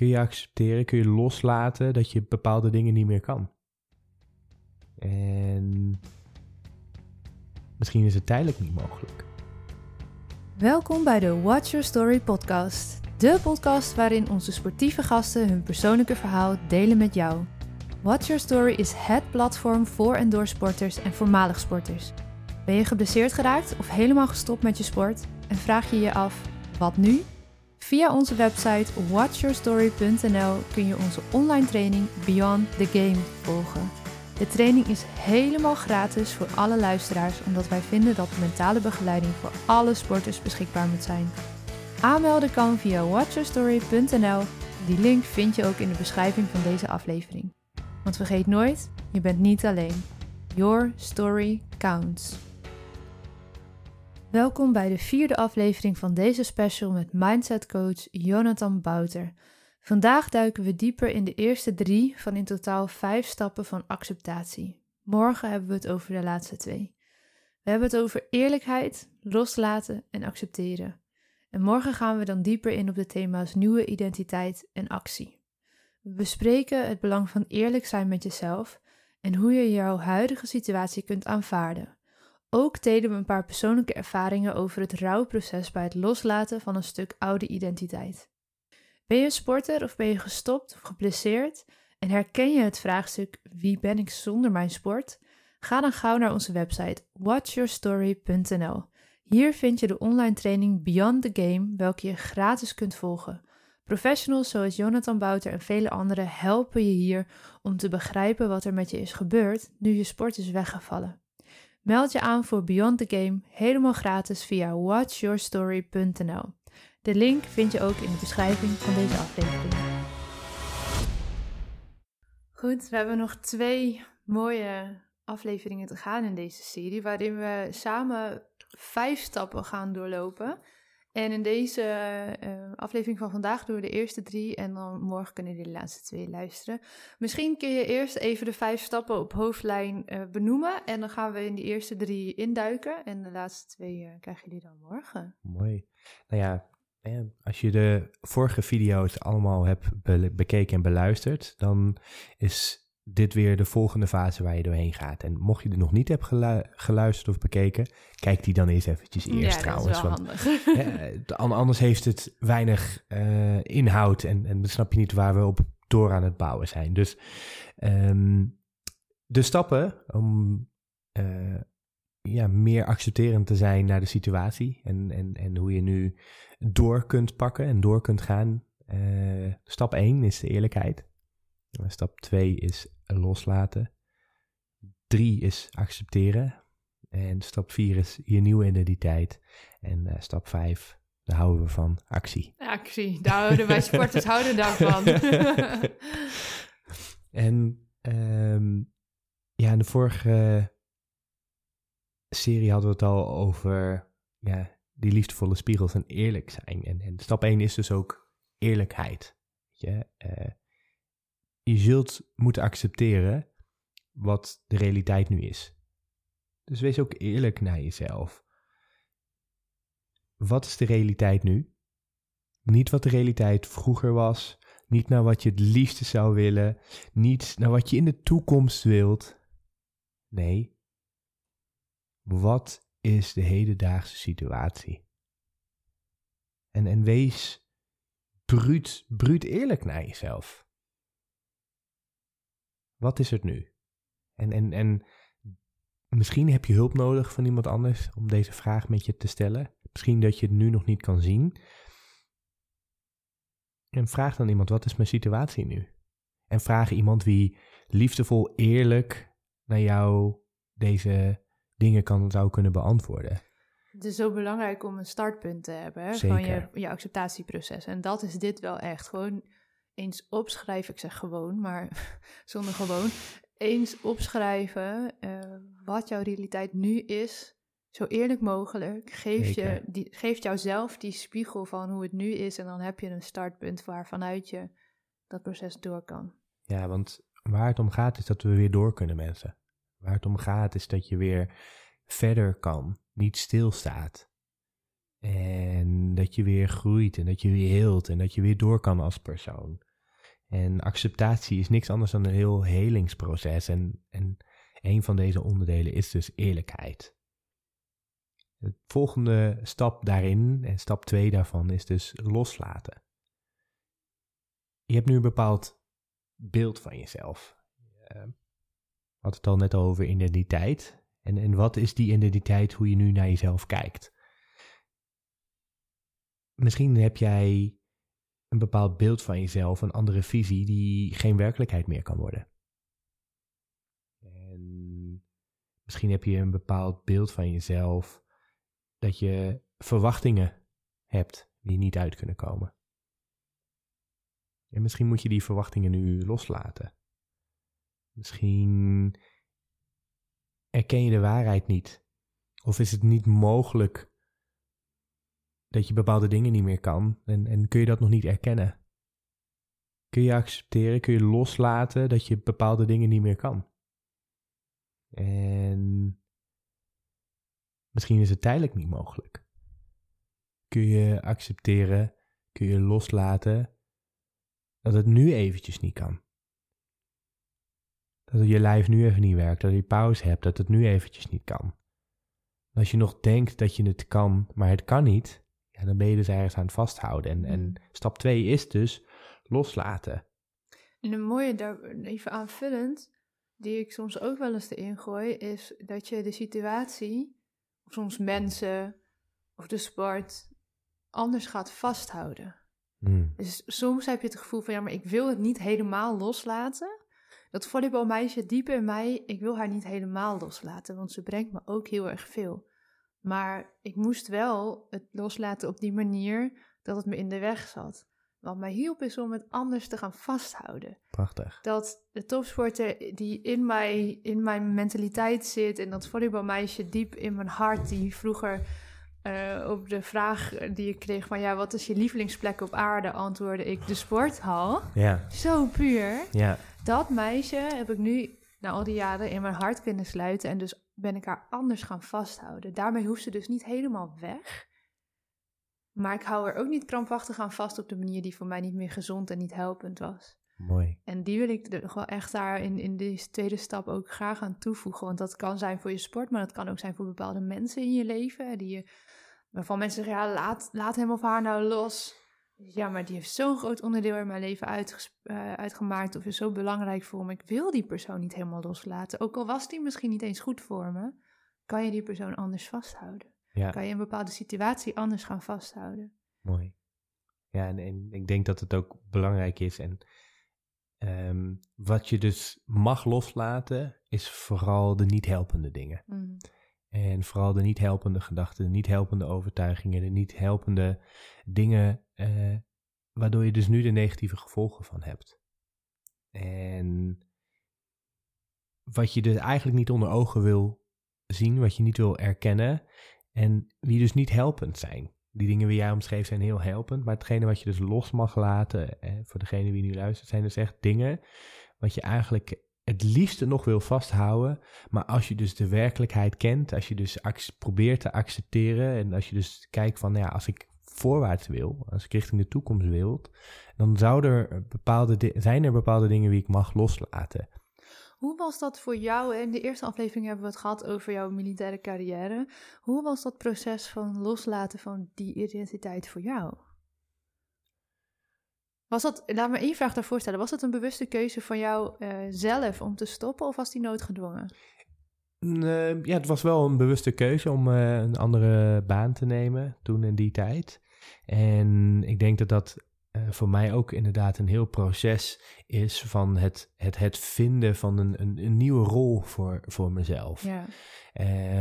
kun je accepteren, kun je loslaten dat je bepaalde dingen niet meer kan. En misschien is het tijdelijk niet mogelijk. Welkom bij de Watch Your Story podcast. De podcast waarin onze sportieve gasten hun persoonlijke verhaal delen met jou. Watch Your Story is het platform voor en door sporters en voormalig sporters. Ben je geblesseerd geraakt of helemaal gestopt met je sport en vraag je je af, wat nu? Via onze website watchyourstory.nl kun je onze online training Beyond the Game volgen. De training is helemaal gratis voor alle luisteraars, omdat wij vinden dat mentale begeleiding voor alle sporters beschikbaar moet zijn. Aanmelden kan via watchyourstory.nl. Die link vind je ook in de beschrijving van deze aflevering. Want vergeet nooit, je bent niet alleen. Your story counts. Welkom bij de vierde aflevering van deze special met mindset coach Jonathan Bouter. Vandaag duiken we dieper in de eerste drie van in totaal vijf stappen van acceptatie. Morgen hebben we het over de laatste twee. We hebben het over eerlijkheid, loslaten en accepteren. En morgen gaan we dan dieper in op de thema's nieuwe identiteit en actie. We bespreken het belang van eerlijk zijn met jezelf en hoe je jouw huidige situatie kunt aanvaarden. Ook delen we een paar persoonlijke ervaringen over het rouwproces bij het loslaten van een stuk oude identiteit. Ben je een sporter of ben je gestopt of geblesseerd en herken je het vraagstuk wie ben ik zonder mijn sport? Ga dan gauw naar onze website watchyourstory.nl. Hier vind je de online training Beyond the Game, welke je gratis kunt volgen. Professionals zoals Jonathan Bouter en vele anderen helpen je hier om te begrijpen wat er met je is gebeurd nu je sport is weggevallen. Meld je aan voor Beyond the Game helemaal gratis via watchyourstory.nl. De link vind je ook in de beschrijving van deze aflevering. Goed, we hebben nog twee mooie afleveringen te gaan in deze serie, waarin we samen vijf stappen gaan doorlopen. En in deze uh, aflevering van vandaag doen we de eerste drie en dan morgen kunnen jullie de laatste twee luisteren. Misschien kun je eerst even de vijf stappen op hoofdlijn uh, benoemen en dan gaan we in die eerste drie induiken en de laatste twee uh, krijgen jullie dan morgen. Mooi. Nou ja, als je de vorige video's allemaal hebt be bekeken en beluisterd, dan is dit weer de volgende fase waar je doorheen gaat. En mocht je er nog niet hebt geluisterd of bekeken, kijk die dan eens eventjes eerst ja, trouwens. Want, anders heeft het weinig uh, inhoud en, en dan snap je niet waar we op door aan het bouwen zijn. Dus um, de stappen om uh, ja, meer accepterend te zijn naar de situatie en, en, en hoe je nu door kunt pakken en door kunt gaan. Uh, stap 1 is de eerlijkheid. Stap 2 is loslaten. 3 is accepteren. En stap 4 is je nieuwe identiteit. En uh, stap 5, daar houden we van actie. Actie, daar houden wij sporters houden daarvan. en um, ja, in de vorige serie hadden we het al over ja, die liefdevolle spiegels en eerlijk zijn. En, en stap 1 is dus ook eerlijkheid. Je, uh, je zult moeten accepteren wat de realiteit nu is. Dus wees ook eerlijk naar jezelf. Wat is de realiteit nu? Niet wat de realiteit vroeger was, niet naar wat je het liefste zou willen, niet naar wat je in de toekomst wilt. Nee, wat is de hedendaagse situatie? En, en wees bruut, bruut eerlijk naar jezelf. Wat is het nu? En, en, en misschien heb je hulp nodig van iemand anders om deze vraag met je te stellen. Misschien dat je het nu nog niet kan zien. En vraag dan iemand, wat is mijn situatie nu? En vraag iemand wie liefdevol, eerlijk naar jou deze dingen kan, zou kunnen beantwoorden. Het is zo belangrijk om een startpunt te hebben van je, je acceptatieproces. En dat is dit wel echt. Gewoon eens opschrijven, ik zeg gewoon, maar zonder gewoon. Eens opschrijven uh, wat jouw realiteit nu is, zo eerlijk mogelijk. Geef, je, die, geeft jouzelf die spiegel van hoe het nu is en dan heb je een startpunt waarvanuit je dat proces door kan. Ja, want waar het om gaat is dat we weer door kunnen, mensen. Waar het om gaat is dat je weer verder kan, niet stilstaat. En dat je weer groeit en dat je weer heelt en dat je weer door kan als persoon. En acceptatie is niks anders dan een heel helingsproces. En, en een van deze onderdelen is dus eerlijkheid. De volgende stap daarin, en stap 2 daarvan, is dus loslaten. Je hebt nu een bepaald beeld van jezelf. Uh, had het al net over identiteit. En, en wat is die identiteit, hoe je nu naar jezelf kijkt? Misschien heb jij een bepaald beeld van jezelf, een andere visie die geen werkelijkheid meer kan worden. En misschien heb je een bepaald beeld van jezelf dat je verwachtingen hebt die niet uit kunnen komen. En misschien moet je die verwachtingen nu loslaten. Misschien erken je de waarheid niet. Of is het niet mogelijk dat je bepaalde dingen niet meer kan en, en kun je dat nog niet erkennen? Kun je accepteren, kun je loslaten dat je bepaalde dingen niet meer kan? En misschien is het tijdelijk niet mogelijk. Kun je accepteren, kun je loslaten dat het nu eventjes niet kan? Dat je lijf nu even niet werkt, dat je pauze hebt, dat het nu eventjes niet kan. Als je nog denkt dat je het kan, maar het kan niet, ja, dan ben je dus ergens aan het vasthouden. En, en mm. stap 2 is dus loslaten. En een mooie, daar even aanvullend, die ik soms ook wel eens erin gooi, is dat je de situatie, of soms mensen, of de sport, anders gaat vasthouden. Mm. Dus soms heb je het gevoel van, ja, maar ik wil het niet helemaal loslaten. Dat volleybalmeisje diep in mij, ik wil haar niet helemaal loslaten, want ze brengt me ook heel erg veel. Maar ik moest wel het loslaten op die manier dat het me in de weg zat. Wat mij hielp is om het anders te gaan vasthouden. Prachtig. Dat de topsporter die in, mij, in mijn mentaliteit zit en dat volleybalmeisje diep in mijn hart, die vroeger uh, op de vraag die ik kreeg van ja, wat is je lievelingsplek op aarde, antwoordde ik de sporthal. Ja. Zo puur. Ja. Dat meisje heb ik nu na al die jaren in mijn hart kunnen sluiten en dus ben ik haar anders gaan vasthouden. Daarmee hoeft ze dus niet helemaal weg. Maar ik hou er ook niet krampachtig aan vast op de manier die voor mij niet meer gezond en niet helpend was. Mooi. En die wil ik er wel echt daar in, in deze tweede stap ook graag aan toevoegen. Want dat kan zijn voor je sport, maar dat kan ook zijn voor bepaalde mensen in je leven. Die je, waarvan mensen zeggen, ja, laat, laat hem of haar nou los. Ja, maar die heeft zo'n groot onderdeel in mijn leven uh, uitgemaakt of is zo belangrijk voor me. Ik wil die persoon niet helemaal loslaten. Ook al was die misschien niet eens goed voor me, kan je die persoon anders vasthouden. Ja. Kan je een bepaalde situatie anders gaan vasthouden. Mooi. Ja, en, en ik denk dat het ook belangrijk is. En um, wat je dus mag loslaten, is vooral de niet helpende dingen. Mm. En vooral de niet helpende gedachten, de niet helpende overtuigingen, de niet helpende dingen, uh, waardoor je dus nu de negatieve gevolgen van hebt. En wat je dus eigenlijk niet onder ogen wil zien, wat je niet wil erkennen, en die dus niet helpend zijn. Die dingen die jij omschreef zijn heel helpend, maar hetgene wat je dus los mag laten, eh, voor degene die nu luistert, zijn dus echt dingen wat je eigenlijk het liefste nog wil vasthouden. Maar als je dus de werkelijkheid kent, als je dus probeert te accepteren en als je dus kijkt van, nou ja, als ik voorwaarts wil, als ik richting de toekomst wil, dan zou er bepaalde zijn er bepaalde dingen die ik mag loslaten. Hoe was dat voor jou? In de eerste aflevering hebben we het gehad over jouw militaire carrière. Hoe was dat proces van loslaten van die identiteit voor jou? Was dat, laat me één vraag daarvoor stellen. Was dat een bewuste keuze van jou uh, zelf om te stoppen of was die noodgedwongen? Uh, ja, het was wel een bewuste keuze om uh, een andere baan te nemen toen in die tijd. En ik denk dat dat uh, voor mij ook inderdaad een heel proces is van het, het, het vinden van een, een, een nieuwe rol voor, voor mezelf. Ja.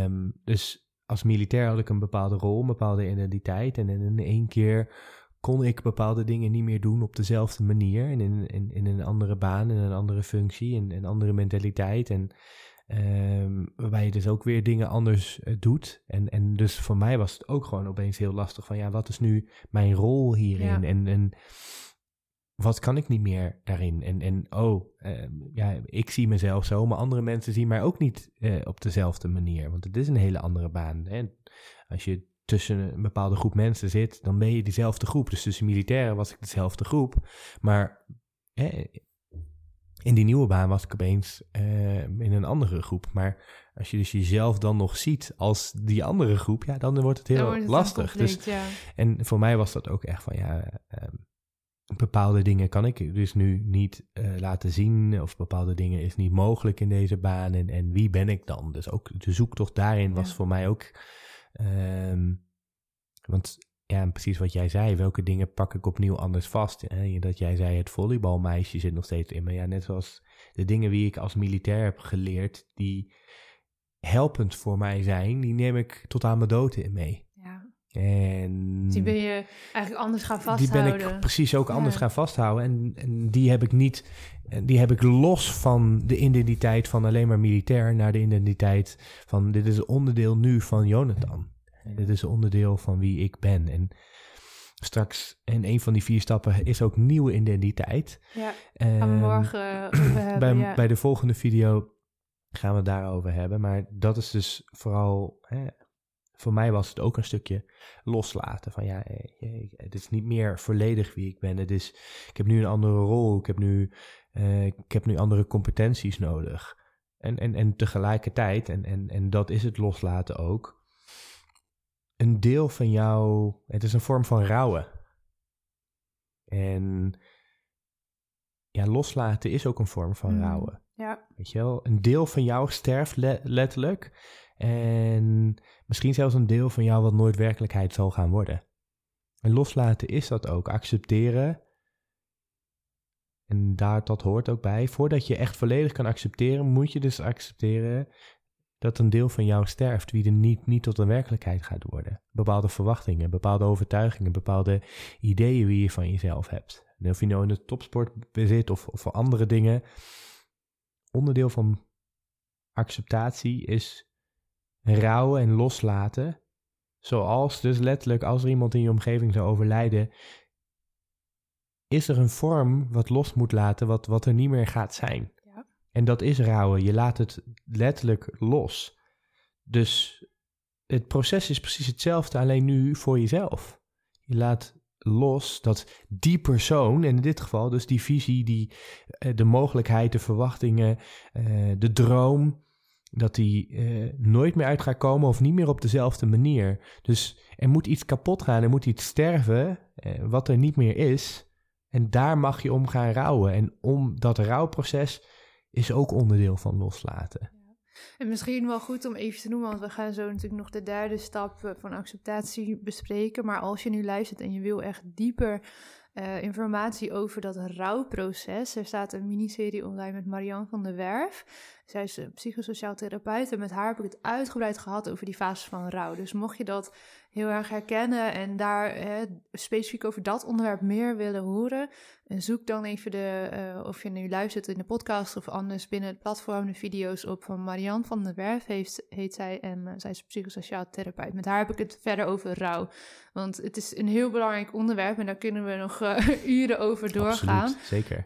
Um, dus als militair had ik een bepaalde rol, een bepaalde identiteit. En in één keer kon ik bepaalde dingen niet meer doen op dezelfde manier. En in, in, in een andere baan, in een andere functie, in een andere mentaliteit. En um, waarbij je dus ook weer dingen anders uh, doet. En, en dus voor mij was het ook gewoon opeens heel lastig van ja, wat is nu mijn rol hierin? Ja. En, en wat kan ik niet meer daarin? En, en oh, uh, ja, ik zie mezelf zo, maar andere mensen zien mij ook niet uh, op dezelfde manier. Want het is een hele andere baan. Hè? Als je tussen een bepaalde groep mensen zit, dan ben je diezelfde groep. Dus tussen militairen was ik dezelfde groep. Maar in die nieuwe baan was ik opeens uh, in een andere groep. Maar als je dus jezelf dan nog ziet als die andere groep, ja, dan wordt het heel wordt het lastig. dus, ja. En voor mij was dat ook echt van ja. Um, bepaalde dingen kan ik dus nu niet uh, laten zien, of bepaalde dingen is niet mogelijk in deze baan. En, en wie ben ik dan? Dus ook de zoektocht daarin was voor mij ook. Um, want ja, precies wat jij zei, welke dingen pak ik opnieuw anders vast? Hè? Dat jij zei, het volleybalmeisje zit nog steeds in me. Ja, net zoals de dingen die ik als militair heb geleerd, die helpend voor mij zijn, die neem ik tot aan mijn dood in mee. Ja. En die ben je eigenlijk anders gaan vasthouden. Die ben ik precies ook anders gaan vasthouden. En, en die heb ik niet, die heb ik los van de identiteit van alleen maar militair naar de identiteit van dit is onderdeel nu van Jonathan. Dit is een onderdeel van wie ik ben. En straks, en een van die vier stappen is ook nieuwe identiteit. Ja, ehm, morgen hebben. Bij, bij de volgende video gaan we het daarover hebben. Maar dat is dus vooral, hè, voor mij was het ook een stukje loslaten. Van ja, eh, het is niet meer volledig wie ik ben. Het is, ik heb nu een andere rol. Ik heb nu, uh, ik heb nu andere competenties nodig. En, en, en tegelijkertijd, en, en, en dat is het loslaten ook een deel van jou, het is een vorm van rouwen. En ja, loslaten is ook een vorm van mm, rouwen. Ja. Weet je wel, een deel van jou sterft letterlijk. En misschien zelfs een deel van jou wat nooit werkelijkheid zal gaan worden. En loslaten is dat ook. Accepteren. En daar, dat hoort ook bij. Voordat je echt volledig kan accepteren, moet je dus accepteren dat een deel van jou sterft, wie er niet, niet tot een werkelijkheid gaat worden. Bepaalde verwachtingen, bepaalde overtuigingen, bepaalde ideeën wie je van jezelf hebt. En of je nou in de topsport bezit of, of voor andere dingen. Onderdeel van acceptatie is rouwen en loslaten. Zoals dus letterlijk als er iemand in je omgeving zou overlijden, is er een vorm wat los moet laten, wat, wat er niet meer gaat zijn. En dat is rouwen. Je laat het letterlijk los. Dus het proces is precies hetzelfde, alleen nu voor jezelf. Je laat los dat die persoon, en in dit geval dus die visie, die, eh, de mogelijkheid, de verwachtingen, eh, de droom, dat die eh, nooit meer uit gaat komen of niet meer op dezelfde manier. Dus er moet iets kapot gaan, er moet iets sterven, wat er niet meer is. En daar mag je om gaan rouwen. En om dat rouwproces is ook onderdeel van loslaten. En misschien wel goed om even te noemen, want we gaan zo natuurlijk nog de derde stap eh, van acceptatie bespreken. Maar als je nu luistert en je wil echt dieper uh, informatie over dat rouwproces. Er staat een miniserie online met Marianne van der Werf. Zij is psychosociaal therapeut en met haar heb ik het uitgebreid gehad over die fase van rouw. Dus mocht je dat heel erg herkennen en daar hè, specifiek over dat onderwerp meer willen horen, zoek dan even de, uh, of je nu luistert in de podcast of anders binnen het platform de video's op van Marianne van der Werf heeft, heet zij en uh, zij is psychosociaal therapeut. Met haar heb ik het verder over rouw. Want het is een heel belangrijk onderwerp en daar kunnen we nog uh, uren over doorgaan. Absoluut, zeker.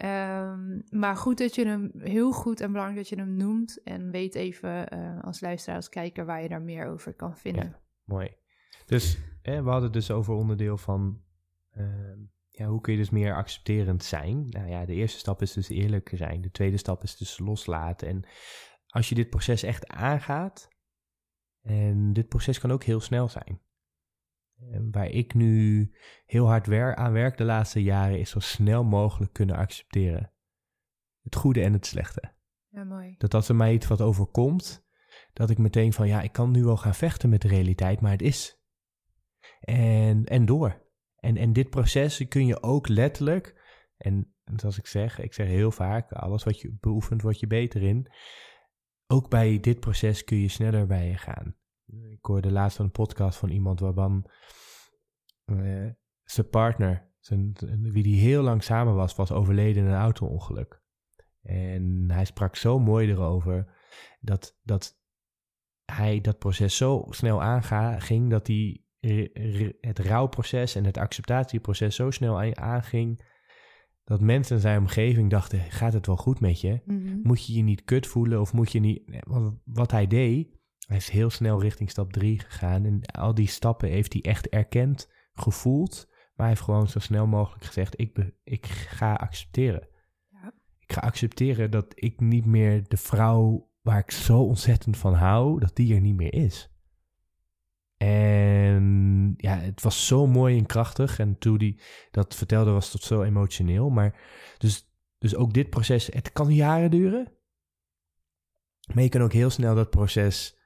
Um, maar goed dat je hem, heel goed en belangrijk dat je hem noemt. En weet even als luisteraar, als kijker, waar je daar meer over kan vinden. Ja, mooi. Dus we hadden het dus over onderdeel van ehm, ja, hoe kun je dus meer accepterend zijn. Nou ja, de eerste stap is dus eerlijk zijn. De tweede stap is dus loslaten. En als je dit proces echt aangaat, en dit proces kan ook heel snel zijn. En waar ik nu heel hard wer aan werk de laatste jaren, is zo snel mogelijk kunnen accepteren. Het goede en het slechte. Ja, mooi. Dat als er mij iets wat overkomt, dat ik meteen van ja, ik kan nu wel gaan vechten met de realiteit, maar het is en, en door. En, en dit proces kun je ook letterlijk, en zoals ik zeg, ik zeg heel vaak, alles wat je beoefent, word je beter in. Ook bij dit proces kun je sneller bij je gaan. Ik hoorde laatst een podcast van iemand waarvan uh, zijn partner, zijn, wie die heel lang samen was, was overleden in een auto-ongeluk. En hij sprak zo mooi erover dat, dat hij dat proces zo snel aanging dat hij het rouwproces en het acceptatieproces zo snel aanging dat mensen in zijn omgeving dachten: gaat het wel goed met je? Mhm. Moet je je niet kut voelen of moet je niet. Wat hij deed, hij is heel snel richting stap 3 gegaan en al die stappen heeft hij echt erkend, gevoeld, maar hij heeft gewoon zo snel mogelijk gezegd: ik, ik ga accepteren. Ik ga accepteren dat ik niet meer de vrouw waar ik zo ontzettend van hou, dat die er niet meer is. En ja, het was zo mooi en krachtig. En toen die dat vertelde, was het zo emotioneel. Maar dus, dus ook dit proces, het kan jaren duren. Maar je kan ook heel snel dat proces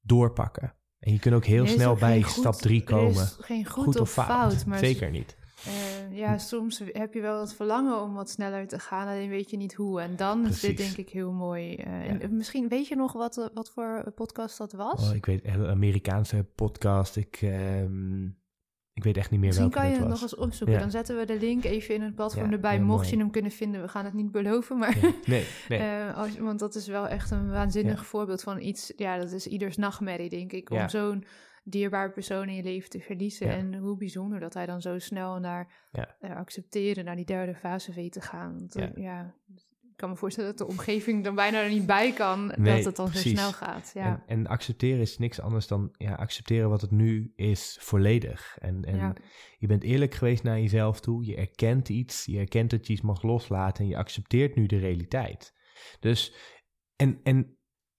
doorpakken. En je kunt ook heel snel bij goed- stap 3 er komen. is geen goed, of fout. maar Zeker niet. Eh, ja, soms heb je wel het verlangen om wat sneller te gaan, alleen weet je niet hoe. En dan is dit denk ik heel mooi. Eh, en misschien weet je nog wat, eh, wat voor podcast dat was? Oh, ik weet, een Amerikaanse podcast. Ik, ehm, ik weet echt niet meer Misschien welke kan je het nog eens opzoeken. Ja. Dan zetten we de link even in het platform Ja, erbij. Mocht mooi. je hem kunnen vinden, we gaan het niet beloven. Maar. Nee, nee. eh, als, want dat is wel echt een waanzinnig voorbeeld van iets. Ja, dat is ieders nachtmerrie, denk ik. Om zo'n dierbare persoon in je leven te verliezen. Ja. En hoe bijzonder dat hij dan zo snel naar Ja. eh, accepteren, naar die derde fase weet te gaan. Want, eh, Ja. ja. ik kan me voorstellen dat de omgeving dan bijna er niet bij kan Nee, dat het dan precies. zo snel gaat. Ja. En, en accepteren is niks anders dan ja, accepteren wat het nu is volledig. En, en Ja. je bent eerlijk geweest naar jezelf toe. Je erkent iets. Je erkent dat je iets mag loslaten. En je accepteert nu de realiteit. Dus, en, en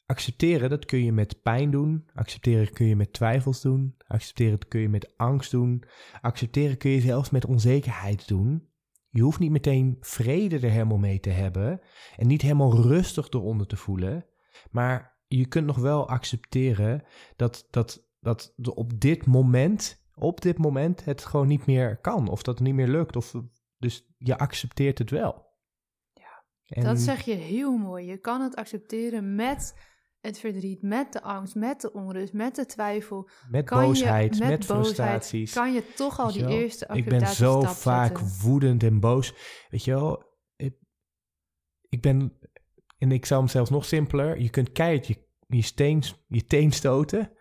accepteren, dat kun je met pijn doen. Accepteren kun je met twijfels doen. Accepteren kun je met angst doen. Accepteren kun je zelfs met onzekerheid doen. Je hoeft niet meteen vrede er helemaal mee te hebben. En niet helemaal rustig eronder te voelen. Maar je kunt nog wel accepteren dat, dat, dat op dit moment, op dit moment, het gewoon niet meer kan. Of dat het niet meer lukt. Of, dus je accepteert het wel. Ja, En- Dat zeg je heel mooi. Je kan het accepteren met het verdriet, met de angst, met de onrust, met de twijfel. met Kan boosheid, je, met, boosheid, frustraties. Kan je toch al je die wel? eerste ik ben zo vaak zetten. woedend en boos. Weet je wel, ik, ik ben, en ik zou hem zelfs nog simpeler, je kunt keihard je, je, steen, je teen stoten,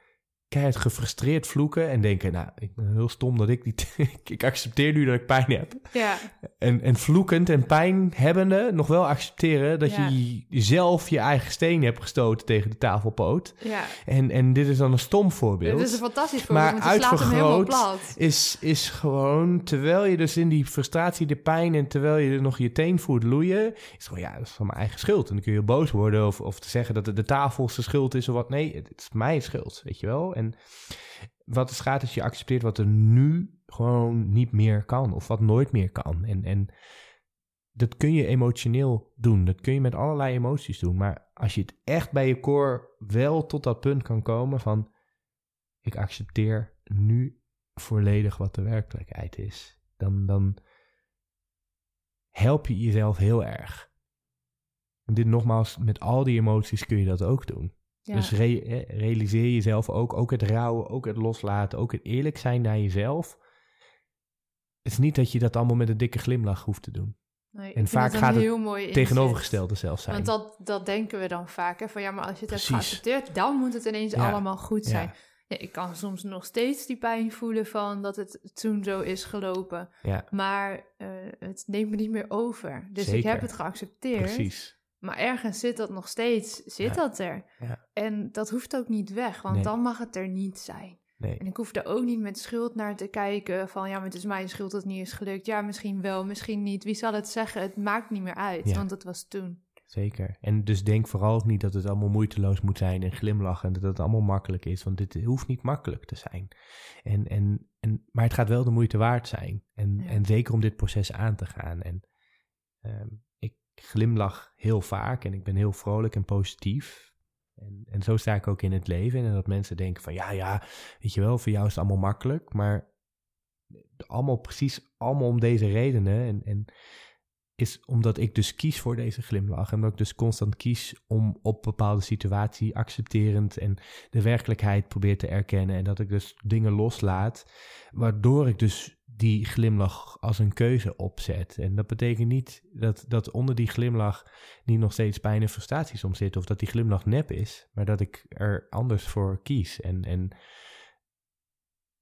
keihard gefrustreerd vloeken en denken, nou, ik ben heel stom dat ik niet, ik accepteer nu dat ik pijn heb. Ja, En, en vloekend en pijn hebbende nog wel accepteren dat Ja. je zelf je eigen steen hebt gestoten tegen de tafelpoot. ja. En, en dit is dan een stom voorbeeld Dit is een fantastisch voorbeeld, Maar uitvergroot is, is gewoon, terwijl je dus in die frustratie, de pijn en terwijl je er nog je teen voelt loeien, is gewoon, ja, dat is van mijn eigen schuld. En dan kun je boos worden of, of te zeggen dat het de tafel zijn schuld is of wat. Nee, het is mijn schuld, weet je wel. En wat het gaat is je accepteert wat er nu gewoon niet meer kan of wat nooit meer kan. En, en dat kun je emotioneel doen. Dat kun je met allerlei emoties doen. Maar als je het echt bij je core wel tot dat punt kan komen van ik accepteer nu volledig wat de werkelijkheid is, dan, dan help je jezelf heel erg. En dit nogmaals, met al die emoties kun je dat ook doen. Ja. Dus re- eh, realiseer jezelf ook, ook het rouwen, ook het loslaten, ook het eerlijk zijn naar jezelf. Het is niet dat je dat allemaal met een dikke glimlach hoeft te doen. Nee, en vaak gaat het mooi. Tegenovergestelde zelfs zijn. Want dat, dat denken we dan vaak. Hè? Van ja, maar als je het Precies. hebt geaccepteerd, dan moet het ineens Ja. allemaal goed zijn. Ja, ik kan soms nog steeds die pijn voelen van dat het toen zo is gelopen. Maar eh, het neemt me niet meer over. Dus ik heb het geaccepteerd. precies. Maar ergens zit dat nog steeds, zit Ja. dat er. Ja. En dat hoeft ook niet weg, want Nee. dan mag het er niet zijn. Nee. En ik hoef er ook niet met schuld naar te kijken van... ja, maar het is mijn schuld dat het niet is gelukt. Ja, misschien wel, misschien niet. Wie zal het zeggen? Het maakt niet meer uit, Ja. want het was toen. Zeker. En dus denk vooral ook niet dat het allemaal moeiteloos moet zijn en glimlachen. En dat het allemaal makkelijk is. Want dit hoeft niet makkelijk te zijn. En, en, en, maar het gaat wel de moeite waard zijn. En, en zeker om dit proces aan te gaan. En ehm, ik glimlach heel vaak en ik ben heel vrolijk en positief. En, en zo sta ik ook in het leven. En dat mensen denken van ja, ja, weet je wel, voor jou is het allemaal makkelijk. Maar allemaal precies allemaal om deze redenen. En, en is omdat ik dus kies voor deze glimlach. En omdat ik dus constant kies om op bepaalde situatie accepterend en de werkelijkheid probeer te erkennen. En dat ik dus dingen loslaat, waardoor ik dus die glimlach als een keuze opzet. En dat betekent niet dat, dat onder die glimlach niet nog steeds pijn en frustratie soms zit, of dat die glimlach nep is, maar dat ik er anders voor kies. En, en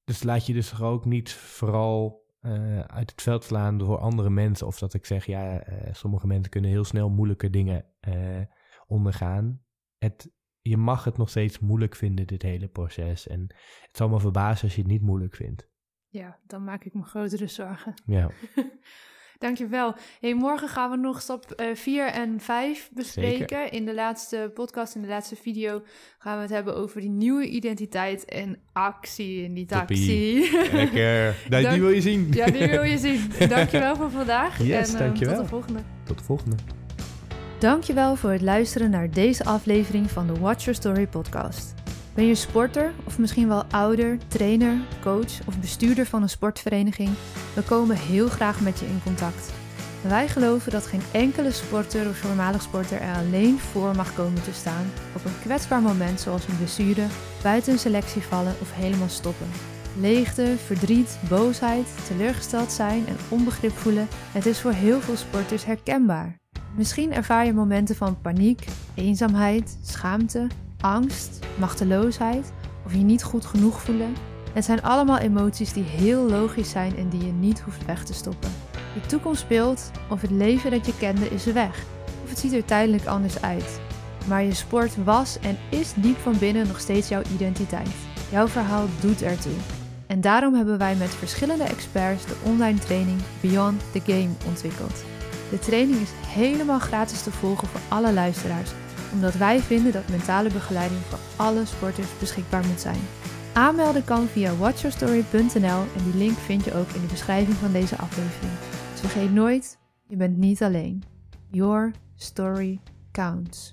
dus laat je dus ook niet vooral eh, uit het veld slaan door andere mensen. Of dat ik zeg, ja, eh, sommige mensen kunnen heel snel moeilijke dingen eh, ondergaan. Het, je mag het nog steeds moeilijk vinden, dit hele proces. En het zal me verbazen als je het niet moeilijk vindt. Ja, dan maak ik me grotere zorgen. Ja, Dankjewel. Hey, morgen gaan we nog stap 4 uh, en 5 bespreken. Zeker. In de laatste podcast, in de laatste video, gaan we het hebben over die nieuwe identiteit en actie in die taxi. Lekker. Dank- die wil je zien. Ja, die wil je zien. Dankjewel voor vandaag. Yes, en, eh, dankjewel. Tot de volgende. Tot de volgende. Dankjewel voor het luisteren naar deze aflevering van de Watch Your Story podcast. Ben je sporter of misschien wel ouder, trainer, coach of bestuurder van een sportvereniging? We komen heel graag met je in contact. Wij geloven dat geen enkele sporter of voormalig sporter er alleen voor mag komen te staan op een kwetsbaar moment zoals een blessure, buiten een selectie vallen of helemaal stoppen. Leegte, verdriet, boosheid, teleurgesteld zijn en onbegrip voelen, het is voor heel veel sporters herkenbaar. Misschien ervaar je momenten van paniek, eenzaamheid, schaamte, angst, machteloosheid of je niet goed genoeg voelen. Het zijn allemaal emoties die heel logisch zijn en die je niet hoeft weg te stoppen. De toekomst speelt of het leven dat je kende is weg of het ziet er tijdelijk anders uit. Maar je sport was en is diep van binnen nog steeds jouw identiteit. Jouw verhaal doet ertoe. En daarom hebben wij met verschillende experts de online training Beyond the Game ontwikkeld. De training is helemaal gratis te volgen voor alle luisteraars, omdat wij vinden dat mentale begeleiding voor alle sporters beschikbaar moet zijn. Aanmelden kan via watchyourstory.nl en die link vind je ook in de beschrijving van deze aflevering. Dus vergeet nooit, je bent niet alleen. Your story counts.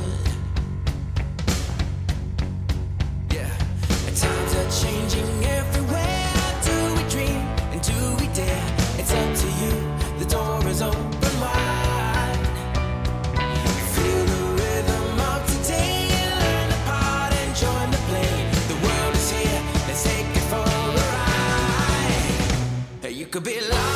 Could be larger